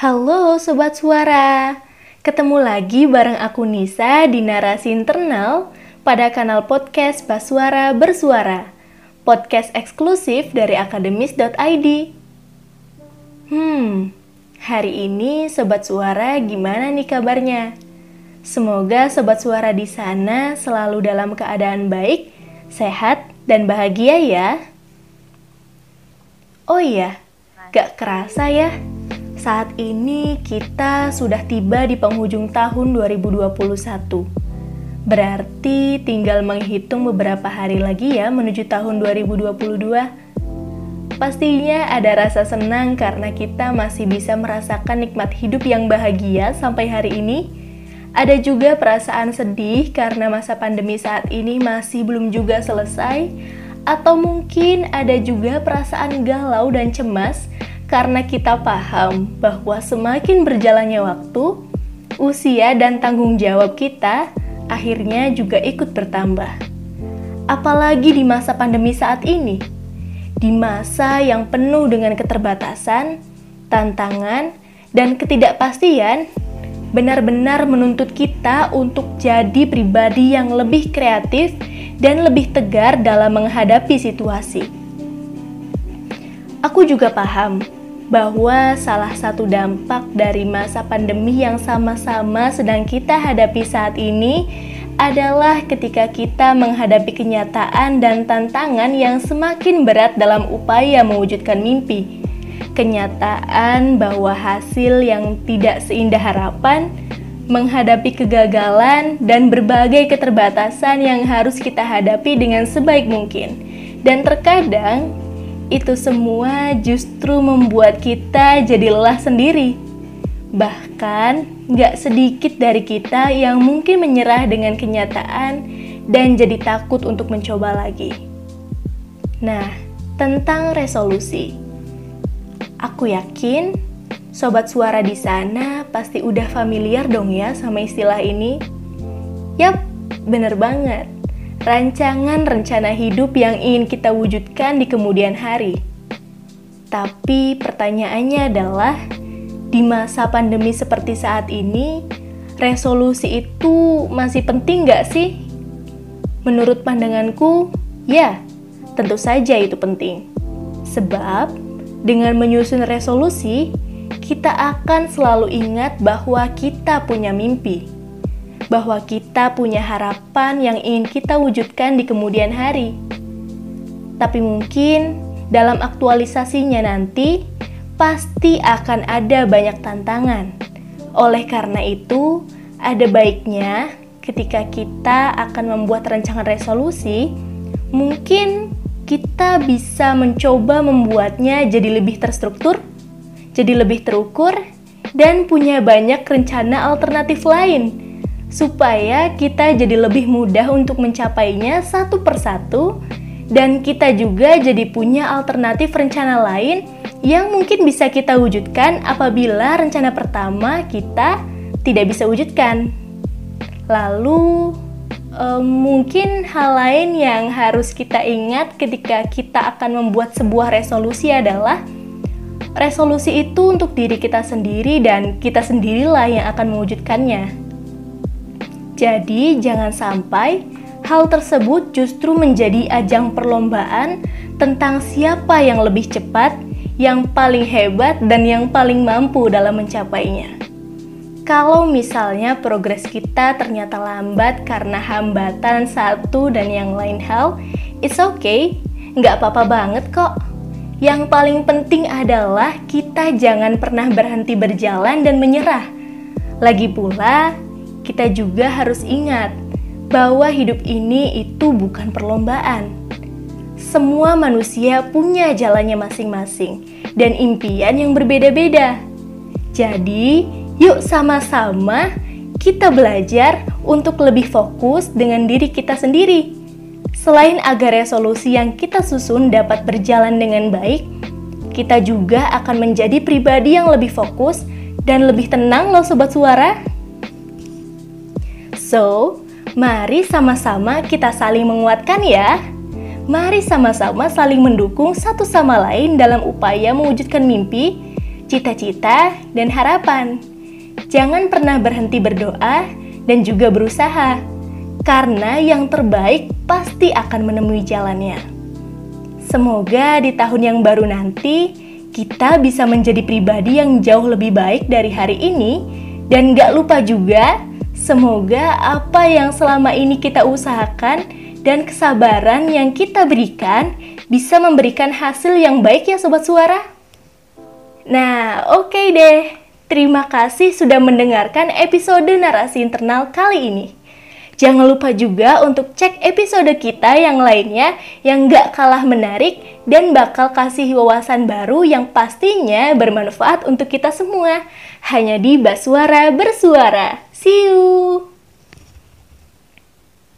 Halo Sobat Suara, ketemu lagi bareng aku Nisa di Narasi Internal pada kanal podcast Basuara Bersuara, podcast eksklusif dari akademis.id. Hmm, hari ini Sobat Suara gimana nih kabarnya? Semoga Sobat Suara di sana selalu dalam keadaan baik, sehat, dan bahagia ya. Oh iya, gak kerasa ya, saat ini kita sudah tiba di penghujung tahun 2021. Berarti tinggal menghitung beberapa hari lagi ya menuju tahun 2022. Pastinya ada rasa senang karena kita masih bisa merasakan nikmat hidup yang bahagia sampai hari ini. Ada juga perasaan sedih karena masa pandemi saat ini masih belum juga selesai, atau mungkin ada juga perasaan galau dan cemas karena kita paham bahwa semakin berjalannya waktu, usia dan tanggung jawab kita akhirnya juga ikut bertambah. Apalagi di masa pandemi saat ini, di masa yang penuh dengan keterbatasan, tantangan, dan ketidakpastian, benar-benar menuntut kita untuk jadi pribadi yang lebih kreatif dan lebih tegar dalam menghadapi situasi. Aku juga paham bahwa salah satu dampak dari masa pandemi yang sama-sama sedang kita hadapi saat ini adalah ketika kita menghadapi kenyataan dan tantangan yang semakin berat dalam upaya mewujudkan mimpi. Kenyataan bahwa hasil yang tidak seindah harapan, menghadapi kegagalan, dan berbagai keterbatasan yang harus kita hadapi dengan sebaik mungkin. Dan terkadang itu semua justru membuat kita jadi lelah sendiri. Bahkan, gak sedikit dari kita yang mungkin menyerah dengan kenyataan dan jadi takut untuk mencoba lagi. Nah, tentang resolusi. Aku yakin sobat suara di sana pasti udah familiar dong ya sama istilah ini. Yap, bener banget rancangan rencana hidup yang ingin kita wujudkan di kemudian hari. Tapi pertanyaannya adalah, di masa pandemi seperti saat ini, resolusi itu masih penting nggak sih? Menurut pandanganku, ya, tentu saja itu penting. Sebab, dengan menyusun resolusi, kita akan selalu ingat bahwa kita punya mimpi bahwa kita punya harapan yang ingin kita wujudkan di kemudian hari. Tapi mungkin dalam aktualisasinya nanti pasti akan ada banyak tantangan. Oleh karena itu, ada baiknya ketika kita akan membuat rancangan resolusi, mungkin kita bisa mencoba membuatnya jadi lebih terstruktur, jadi lebih terukur, dan punya banyak rencana alternatif lain supaya kita jadi lebih mudah untuk mencapainya satu persatu dan kita juga jadi punya alternatif rencana lain yang mungkin bisa kita wujudkan apabila rencana pertama kita tidak bisa wujudkan. Lalu eh, mungkin hal lain yang harus kita ingat ketika kita akan membuat sebuah resolusi adalah resolusi itu untuk diri kita sendiri dan kita sendirilah yang akan mewujudkannya. Jadi, jangan sampai hal tersebut justru menjadi ajang perlombaan tentang siapa yang lebih cepat, yang paling hebat, dan yang paling mampu dalam mencapainya. Kalau misalnya progres kita ternyata lambat karena hambatan satu dan yang lain hal, it's okay, nggak apa-apa banget kok. Yang paling penting adalah kita jangan pernah berhenti berjalan dan menyerah. Lagi pula, kita juga harus ingat bahwa hidup ini itu bukan perlombaan. Semua manusia punya jalannya masing-masing dan impian yang berbeda-beda. Jadi, yuk sama-sama kita belajar untuk lebih fokus dengan diri kita sendiri. Selain agar resolusi yang kita susun dapat berjalan dengan baik, kita juga akan menjadi pribadi yang lebih fokus dan lebih tenang loh sobat suara. So, mari sama-sama kita saling menguatkan ya. Mari sama-sama saling mendukung satu sama lain dalam upaya mewujudkan mimpi. cita-cita, dan harapan. Jangan pernah berhenti berdoa dan juga berusaha, karena yang terbaik pasti akan menemui jalannya. Semoga di tahun yang baru nanti kita bisa menjadi pribadi yang jauh lebih baik dari hari ini, dan gak lupa juga, semoga apa yang selama ini kita usahakan dan kesabaran yang kita berikan bisa memberikan hasil yang baik ya Sobat Suara. Nah, oke okay deh. Terima kasih sudah mendengarkan episode narasi internal kali ini. Jangan lupa juga untuk cek episode kita yang lainnya yang gak kalah menarik dan bakal kasih wawasan baru yang pastinya bermanfaat untuk kita semua. Hanya di Baswara Bersuara. See you!